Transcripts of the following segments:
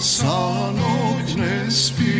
sanok ne spije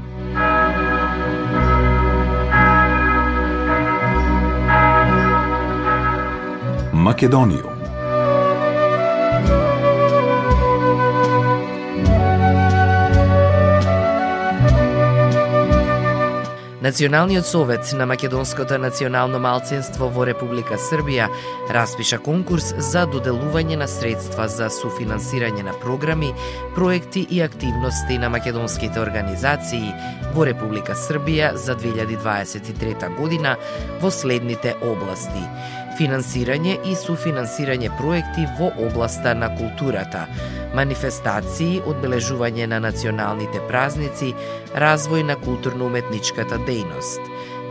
Македониум Националниот совет на Македонското национално малцинство во Република Србија распиша конкурс за доделување на средства за суфинансирање на програми, проекти и активности на македонските организации во Република Србија за 2023 година во следните области финансирање и суфинансирање проекти во областа на културата, манифестации, одбележување на националните празници, развој на културно-уметничката дејност,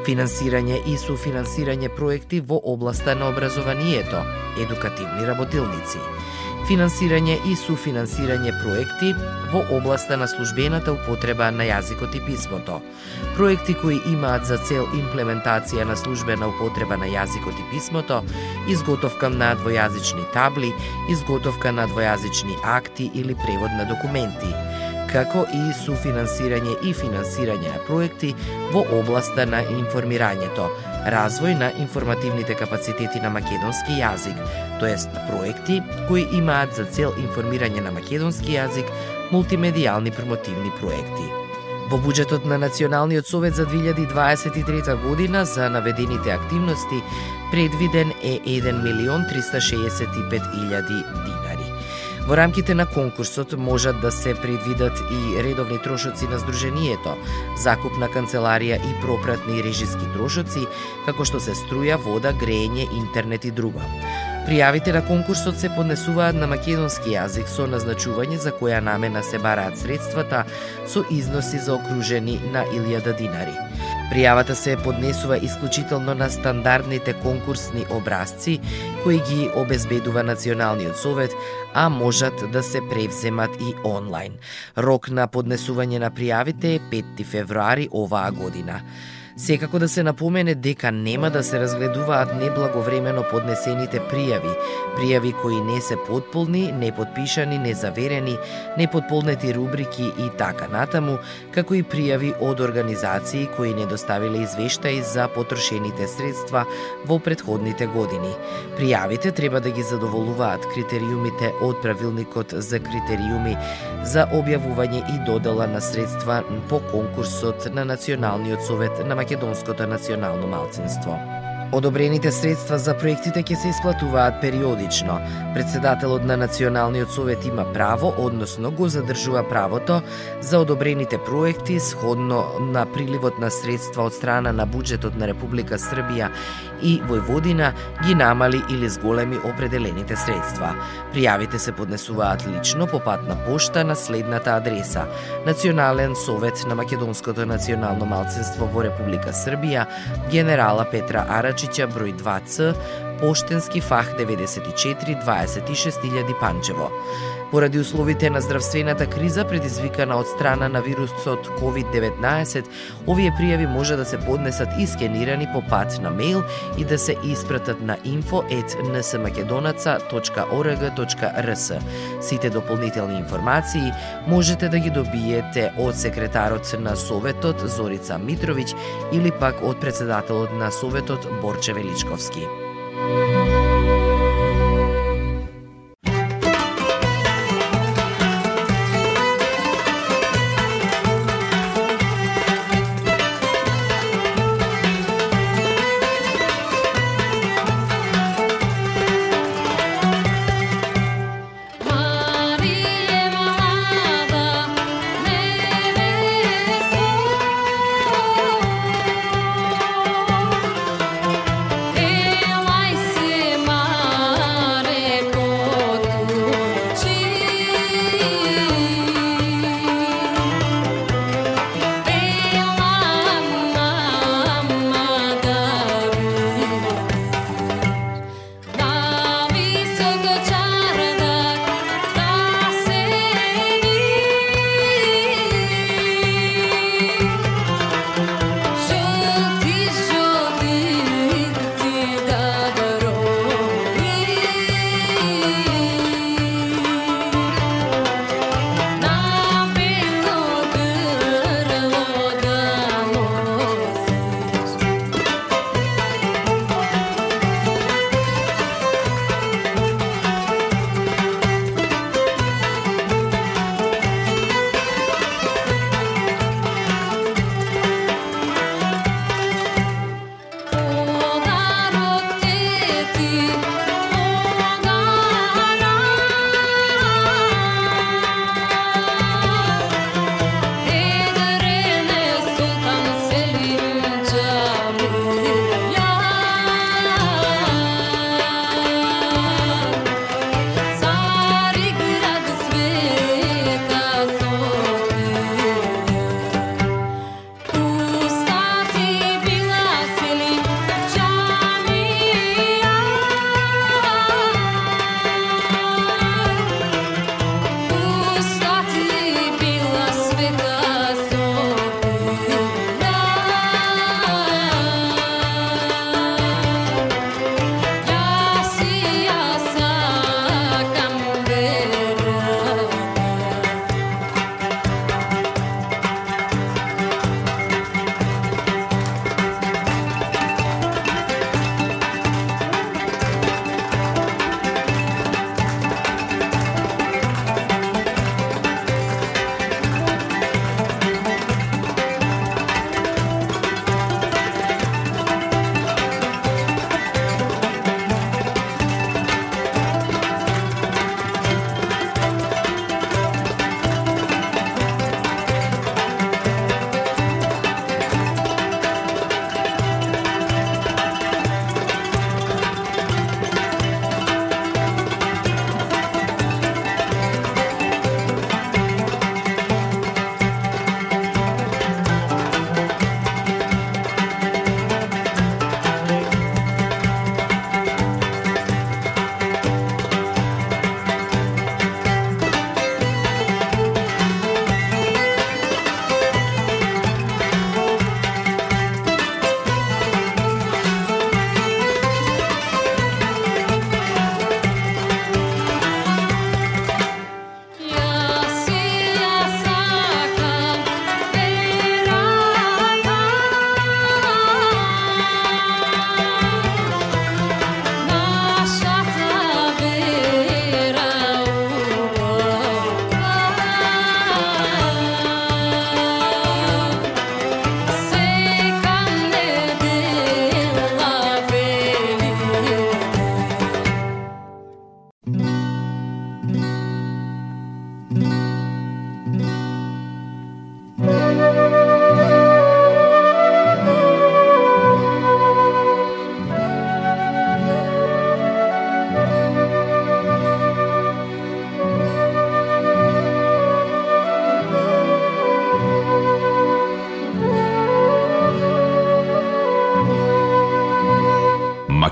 финансирање и суфинансирање проекти во областа на образованието, едукативни работилници, финансирање и суфинансирање проекти во областа на службената употреба на јазикот и писмото, проекти кои имаат за цел имплементација на службена употреба на јазикот и писмото, изготовка на двојазични табли, изготовка на двојазични акти или превод на документи, како и суфинансирање и финансирање на проекти во областа на информирањето, развој на информативните капацитети на македонски јазик, тоест проекти кои имаат за цел информирање на македонски јазик, мултимедијални промотивни проекти. Во буџетот на Националниот совет за 2023 година за наведените активности предвиден е 1 милион 365 илјади. Во рамките на конкурсот можат да се предвидат и редовни трошоци на Сдруженијето, закуп на канцеларија и пропратни и режиски трошоци, како што се струја, вода, грејење, интернет и друго. Пријавите на конкурсот се поднесуваат на македонски јазик со назначување за која намена се бараат средствата со износи заокружени на 1000 динари. Пријавата се поднесува исклучително на стандардните конкурсни образци кои ги обезбедува Националниот совет, а можат да се превземат и онлайн. Рок на поднесување на пријавите е 5 февруари оваа година. Секако да се напомене дека нема да се разгледуваат неблаговремено поднесените пријави, пријави кои не се подполни, неподпишани, незаверени, неподполнети рубрики и така натаму, како и пријави од организации кои не доставиле извештаи за потрошените средства во предходните години. Пријавите треба да ги задоволуваат критериумите од правилникот за критериуми за објавување и додела на средства по конкурсот на Националниот совет на Македонија македонското национално малцинство. Одобрените средства за проектите ќе се исплатуваат периодично. Председателот на Националниот совет има право, односно го задржува правото за одобрените проекти сходно на приливот на средства од страна на буџетот на Република Србија и Војводина ги намали или зголеми определените средства. Пријавите се поднесуваат лично по пат на пошта на следната адреса: Национален совет на Македонското национално малцинство во Република Србија, генерала Петра Арач. Арачиќа, број 2Ц, Поштенски фах 94 26000 Панчево. Поради условите на здравствената криза предизвикана од страна на вирусот COVID-19, овие пријави може да се поднесат и скенирани по пат на мејл и да се испратат на info@nsmakedonaca.org.rs. Сите дополнителни информации можете да ги добиете од секретарот на Советот Зорица Митровиќ или пак од председателот на Советот Борче Величковски.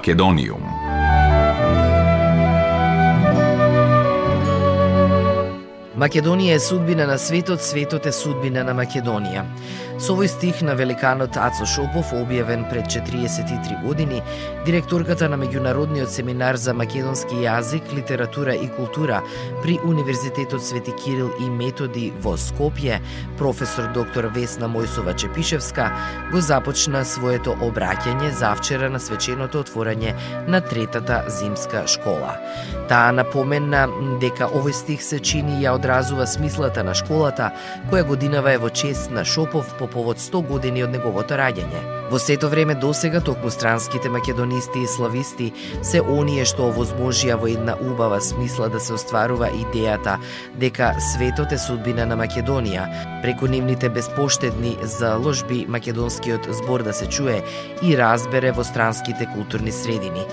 Македониум. Македонија е судбина на светот, светот е судбина на Македонија. Со овој стих на великанот Ацо Шопов, објавен пред 43 години, директорката на Меѓународниот семинар за македонски јазик, литература и култура при Универзитетот Свети Кирил и Методи во Скопје, професор доктор Весна Мојсова Чепишевска, го започна своето обраќање завчера на свеченото отворање на третата зимска школа. Таа напомена дека овој стих се чини ја одразува смислата на школата, која годинава е во чест на Шопов по повод 100 години од неговото раѓање. Во сето време досега токму странските македонисти и слависти се оние што овозможија во една убава смисла да се остварува идејата дека светот е судбина на Македонија, преку нивните безпоштедни заложби македонскиот збор да се чуе и разбере во странските културни средини.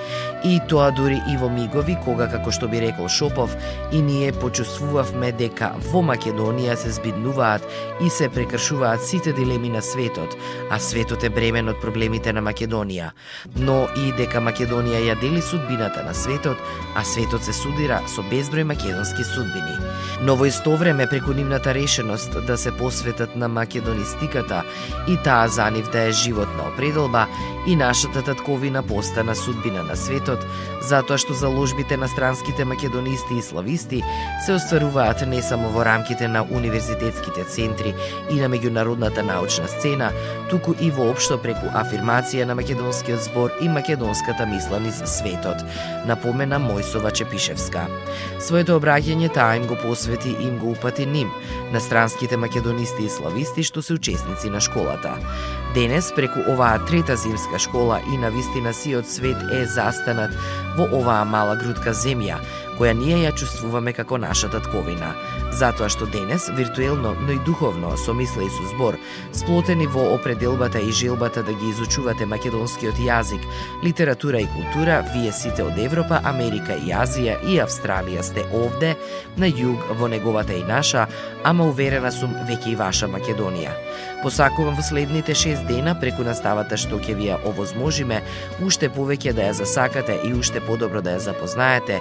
И тоа дури и во мигови кога како што би рекол Шопов и ние почувствувавме дека во Македонија се збиднуваат и се прекршуваат сите проблеми на светот, а светот е бремен од проблемите на Македонија, но и дека Македонија ја дели судбината на светот, а светот се судира со безброј македонски судбини. Но во исто време преку нивната решеност да се посветат на македонистиката и таа за нив да е животна определба и нашата татковина постана судбина на светот, затоа што заложбите на странските македонисти и слависти се остваруваат не само во рамките на универзитетските центри и на меѓународната научна сцена, туку и воопшто преку афирмација на македонскиот збор и македонската мисла низ светот, напомена Мојсова Чепишевска. Своето обраќање таа им го посвети и им го упати ним, на странските македонисти и слависти што се учесници на школата. Денес, преку оваа трета зимска школа и на вистина сиот свет е застанат во оваа мала грудка земја, која ние ја чувствуваме како наша татковина, затоа што денес, виртуелно, но и духовно, со мисла и со збор, сплотени во определбата и желбата да ги изучувате македонскиот јазик, литература и култура, вие сите од Европа, Америка и Азија и Австралија сте овде, на југ во неговата и наша, ама уверена сум веќе и ваша Македонија. Посакувам во следните 6 дена преку наставата што ќе ви ја овозможиме, уште повеќе да ја засакате и уште подобро да ја запознаете,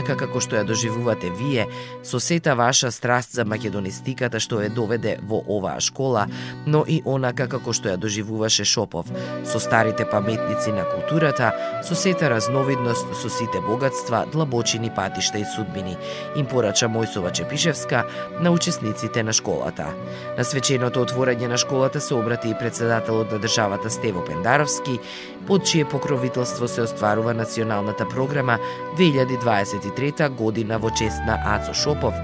онака како што ја доживувате вие, со сета ваша страст за македонистиката што ја доведе во оваа школа, но и онака како што ја доживуваше Шопов, со старите паметници на културата, со сета разновидност, со сите богатства, длабочини патишта и судбини, им порача Мојсова Чепишевска на учесниците на школата. На свеченото отворање на школата се обрати и председателот на државата Стево Пендаровски, под чие покровителство се остварува националната програма 2023 година во чест на Ацо Шопов,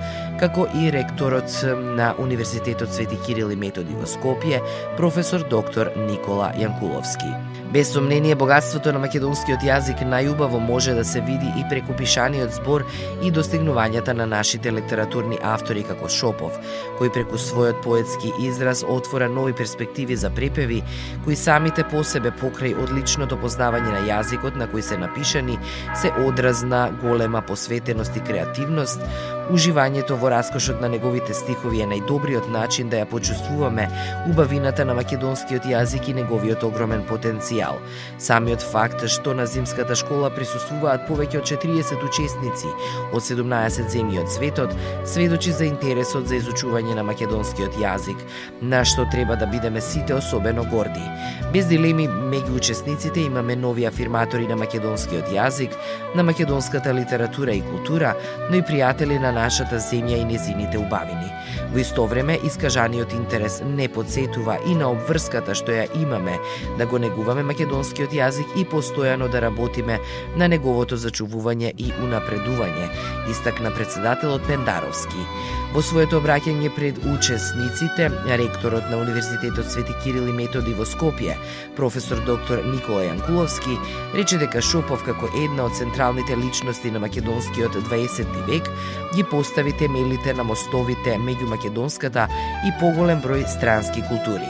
како и ректорот на Универзитетот Свети Кирил и Методи во Скопје, професор доктор Никола Јанкуловски. Без сомнение, богатството на македонскиот јазик најубаво може да се види и преку пишаниот збор и достигнувањата на нашите литературни автори како Шопов, кој преку својот поетски израз отвора нови перспективи за препеви, кои самите по себе покрај личното познавање на јазикот на кој се напишани, се одраз на голема посветеност и креативност, Уживањето во раскошот на неговите стихови е најдобриот начин да ја почувствуваме убавината на македонскиот јазик и неговиот огромен потенцијал. Самиот факт што на зимската школа присуствуваат повеќе од 40 учесници од 17 земји од светот, сведочи за интересот за изучување на македонскиот јазик, на што треба да бидеме сите особено горди. Без дилеми, меѓу учесниците имаме нови афирматори на македонскиот јазик, на македонската литература и култура, но и пријатели на нашата земја и незините убавини. Во исто време, искажаниот интерес не подсетува и на обврската што ја имаме да го негуваме македонскиот јазик и постојано да работиме на неговото зачувување и унапредување, истакна председателот Пендаровски. Во своето обраќање пред учесниците, ректорот на Универзитетот Свети Кирил и Методи во Скопје, професор доктор Никола Јанкуловски, рече дека Шопов како една од централните личности на македонскиот 20 век ги постави темелите на мостовите меѓу македонската и поголем број странски култури.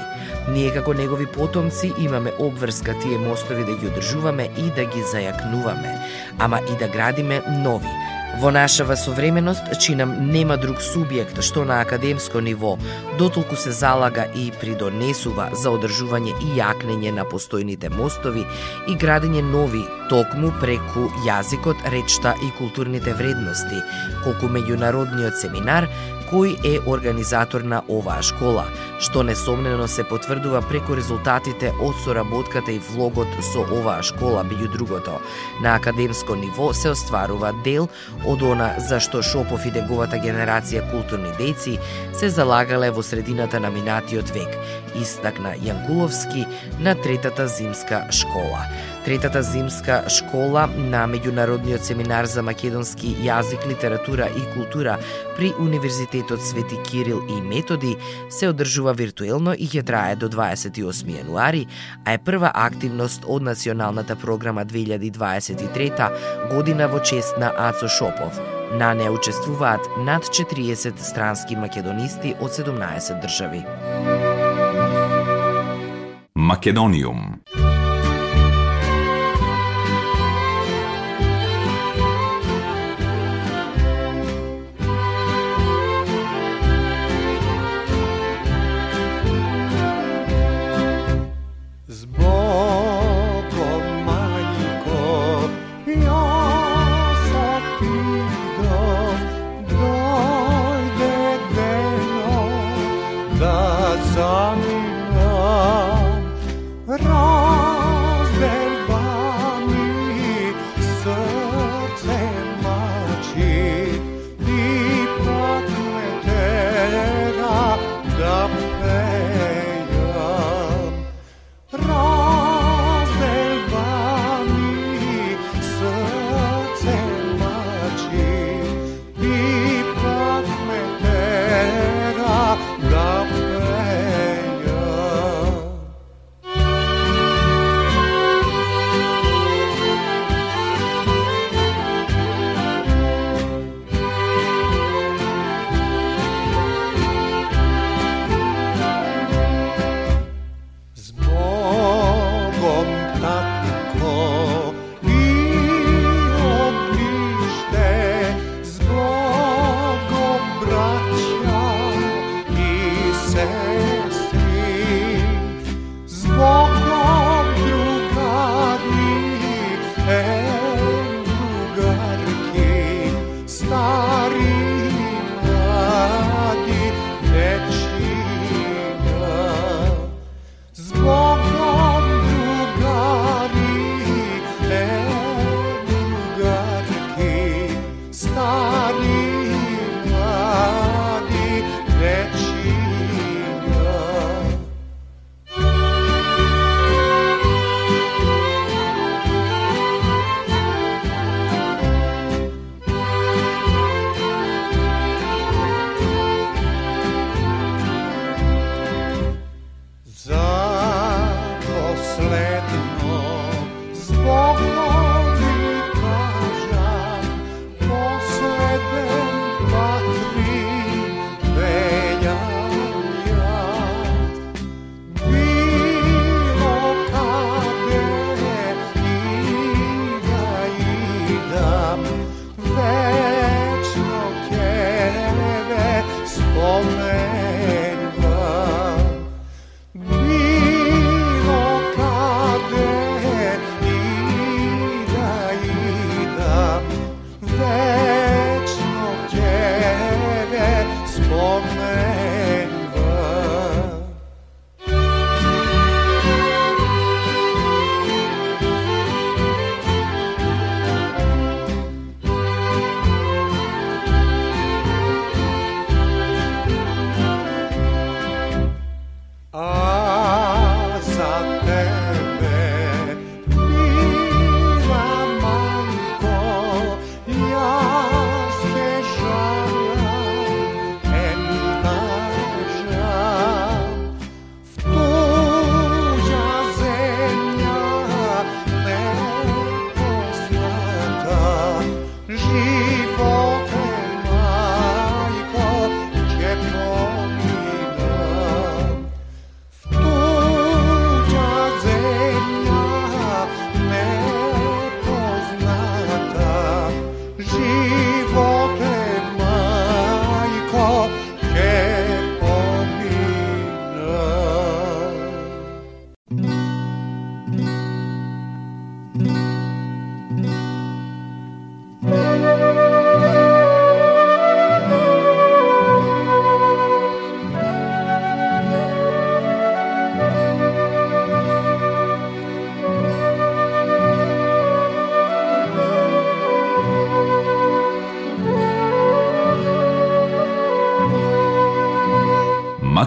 Ние како негови потомци имаме обврска тие мостови да ги одржуваме и да ги зајакнуваме, ама и да градиме нови, Во нашава современост чинам нема друг субјект што на академско ниво. Дотолку се залага и придонесува за одржување и јакнење на постојните мостови и градење нови токму преку јазикот, речта и културните вредности, колку меѓународниот семинар кој е организатор на оваа школа, што несомнено се потврдува преку резултатите од соработката и влогот со оваа школа, меѓу другото. На академско ниво се остварува дел од она за што Шопов и неговата генерација културни дејци се залагале во средината на минатиот век, истакна Јанкуловски на третата зимска школа. Третата зимска школа на меѓународниот семинар за македонски јазик, литература и култура при Универзитетот Свети Кирил и Методи се одржува виртуелно и ќе трае до 28 јануари, а е прва активност од националната програма 2023 година во чест на Ацо Шопов. На не учествуваат над 40 странски македонисти од 17 држави. Македониум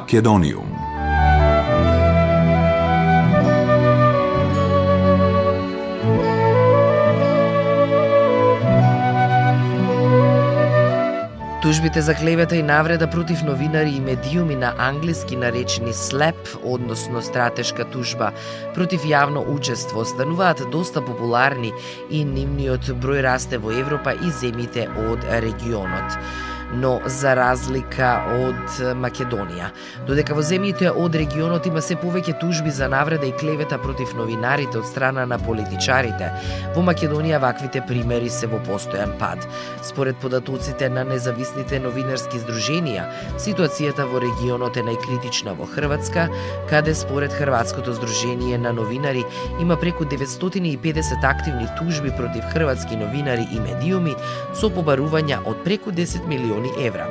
Македониум. Тужбите за клевета и навреда против новинари и медиуми на англиски наречени слеп, односно стратешка тужба, против јавно учество, стануваат доста популарни и нивниот број расте во Европа и земите од регионот но за разлика од Македонија. Додека во земјите од регионот има се повеќе тужби за навреда и клевета против новинарите од страна на политичарите, во Македонија ваквите примери се во постојан пад. Според податоците на независните новинарски здруженија, ситуацијата во регионот е најкритична во Хрватска, каде според Хрватското здружение на новинари има преку 950 активни тужби против хрватски новинари и медиуми со побарувања од преку 10 милиони милиони евра.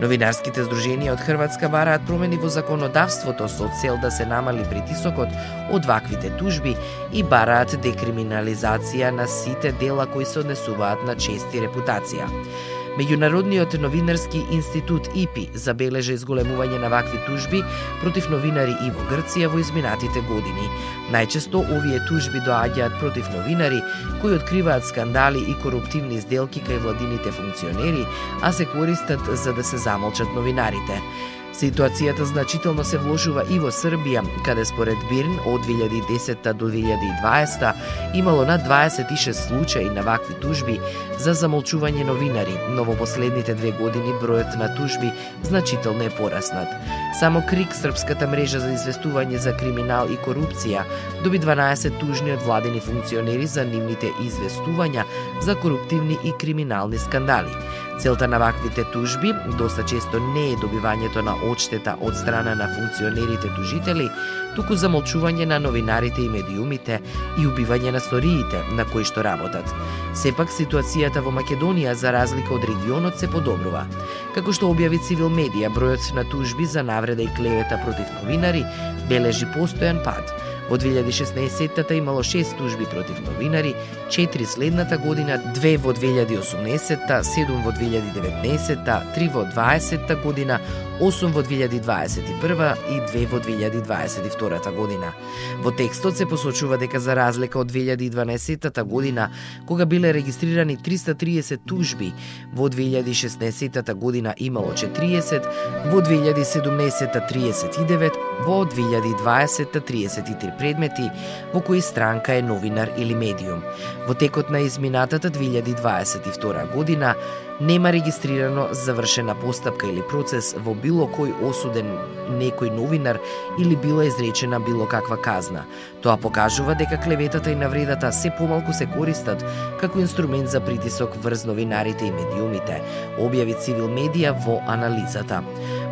Новинарските здруженија од Хрватска бараат промени во законодавството со цел да се намали притисокот од ваквите тужби и бараат декриминализација на сите дела кои се однесуваат на чести репутација. Меѓународниот новинарски институт ИПИ забележа изголемување на вакви тужби против новинари и во Грција во изминатите години. Најчесто овие тужби доаѓаат против новинари кои откриваат скандали и коруптивни сделки кај владините функционери, а се користат за да се замолчат новинарите. Ситуацијата значително се вложува и во Србија, каде според Бирн од 2010 до 2020 имало над 26 случаи на вакви тужби за замолчување новинари, но во последните две години бројот на тужби значително е пораснат. Само КРИК, Српската мрежа за известување за криминал и корупција, доби 12 тужни од владени функционери за нивните известувања за коруптивни и криминални скандали. Целта на ваквите тужби доста често не е добивањето на одштета од страна на функционерите тужители, туку замолчување на новинарите и медиумите и убивање на сториите на кои што работат. Сепак ситуацијата во Македонија за разлика од регионот се подобрува. Како што објави Цивил Медија, бројот на тужби за навреда и клевета против новинари бележи постојан пад – Во 2016-та имало 6 тужби против новинари, 4 следната година, 2 во 2018-та, 7 во 2019-та, 3 во 20-та година, 8 во 2021 и 2 во 2022 година. Во текстот се посочува дека за разлика од 2012 година, кога биле регистрирани 330 тужби, во 2016 година имало 40, во 2017 39, во 2020 33 предмети во кои странка е новинар или медиум. Во текот на изминатата 2022 година нема регистрирано завршена постапка или процес во било кој осуден некој новинар или била изречена било каква казна. Тоа покажува дека клеветата и навредата се помалку се користат како инструмент за притисок врз новинарите и медиумите, објави Цивил Медија во анализата.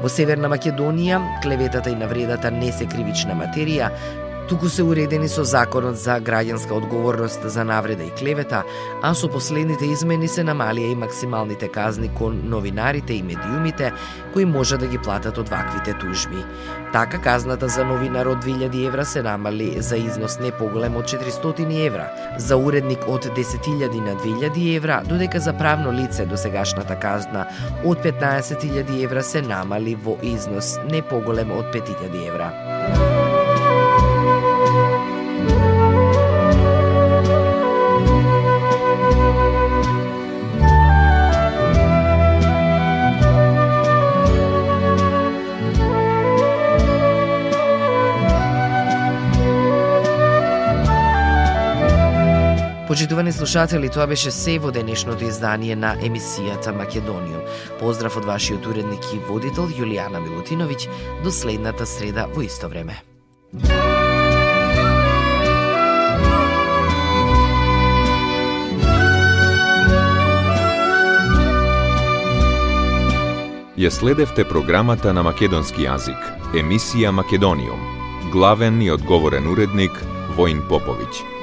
Во Северна Македонија, клеветата и навредата не се кривична материја, туку се уредени со Законот за граѓанска одговорност за навреда и клевета, а со последните измени се намалија и максималните казни кон новинарите и медиумите кои може да ги платат од ваквите тужби. Така казната за новинар од 2000 евра се намали за износ не поголем од 400 евра, за уредник од 10.000 на 2000 евра, додека за правно лице до сегашната казна од 15.000 евра се намали во износ не поголем од 5000 евра. Почитувани слушатели, тоа беше се во денешното издание на емисијата Македониум. Поздрав од вашиот уредник и водител Јулијана Милутиновиќ до следната среда во исто време. Ја следевте програмата на македонски јазик, емисија Македониум. Главен и одговорен уредник Воин Поповиќ.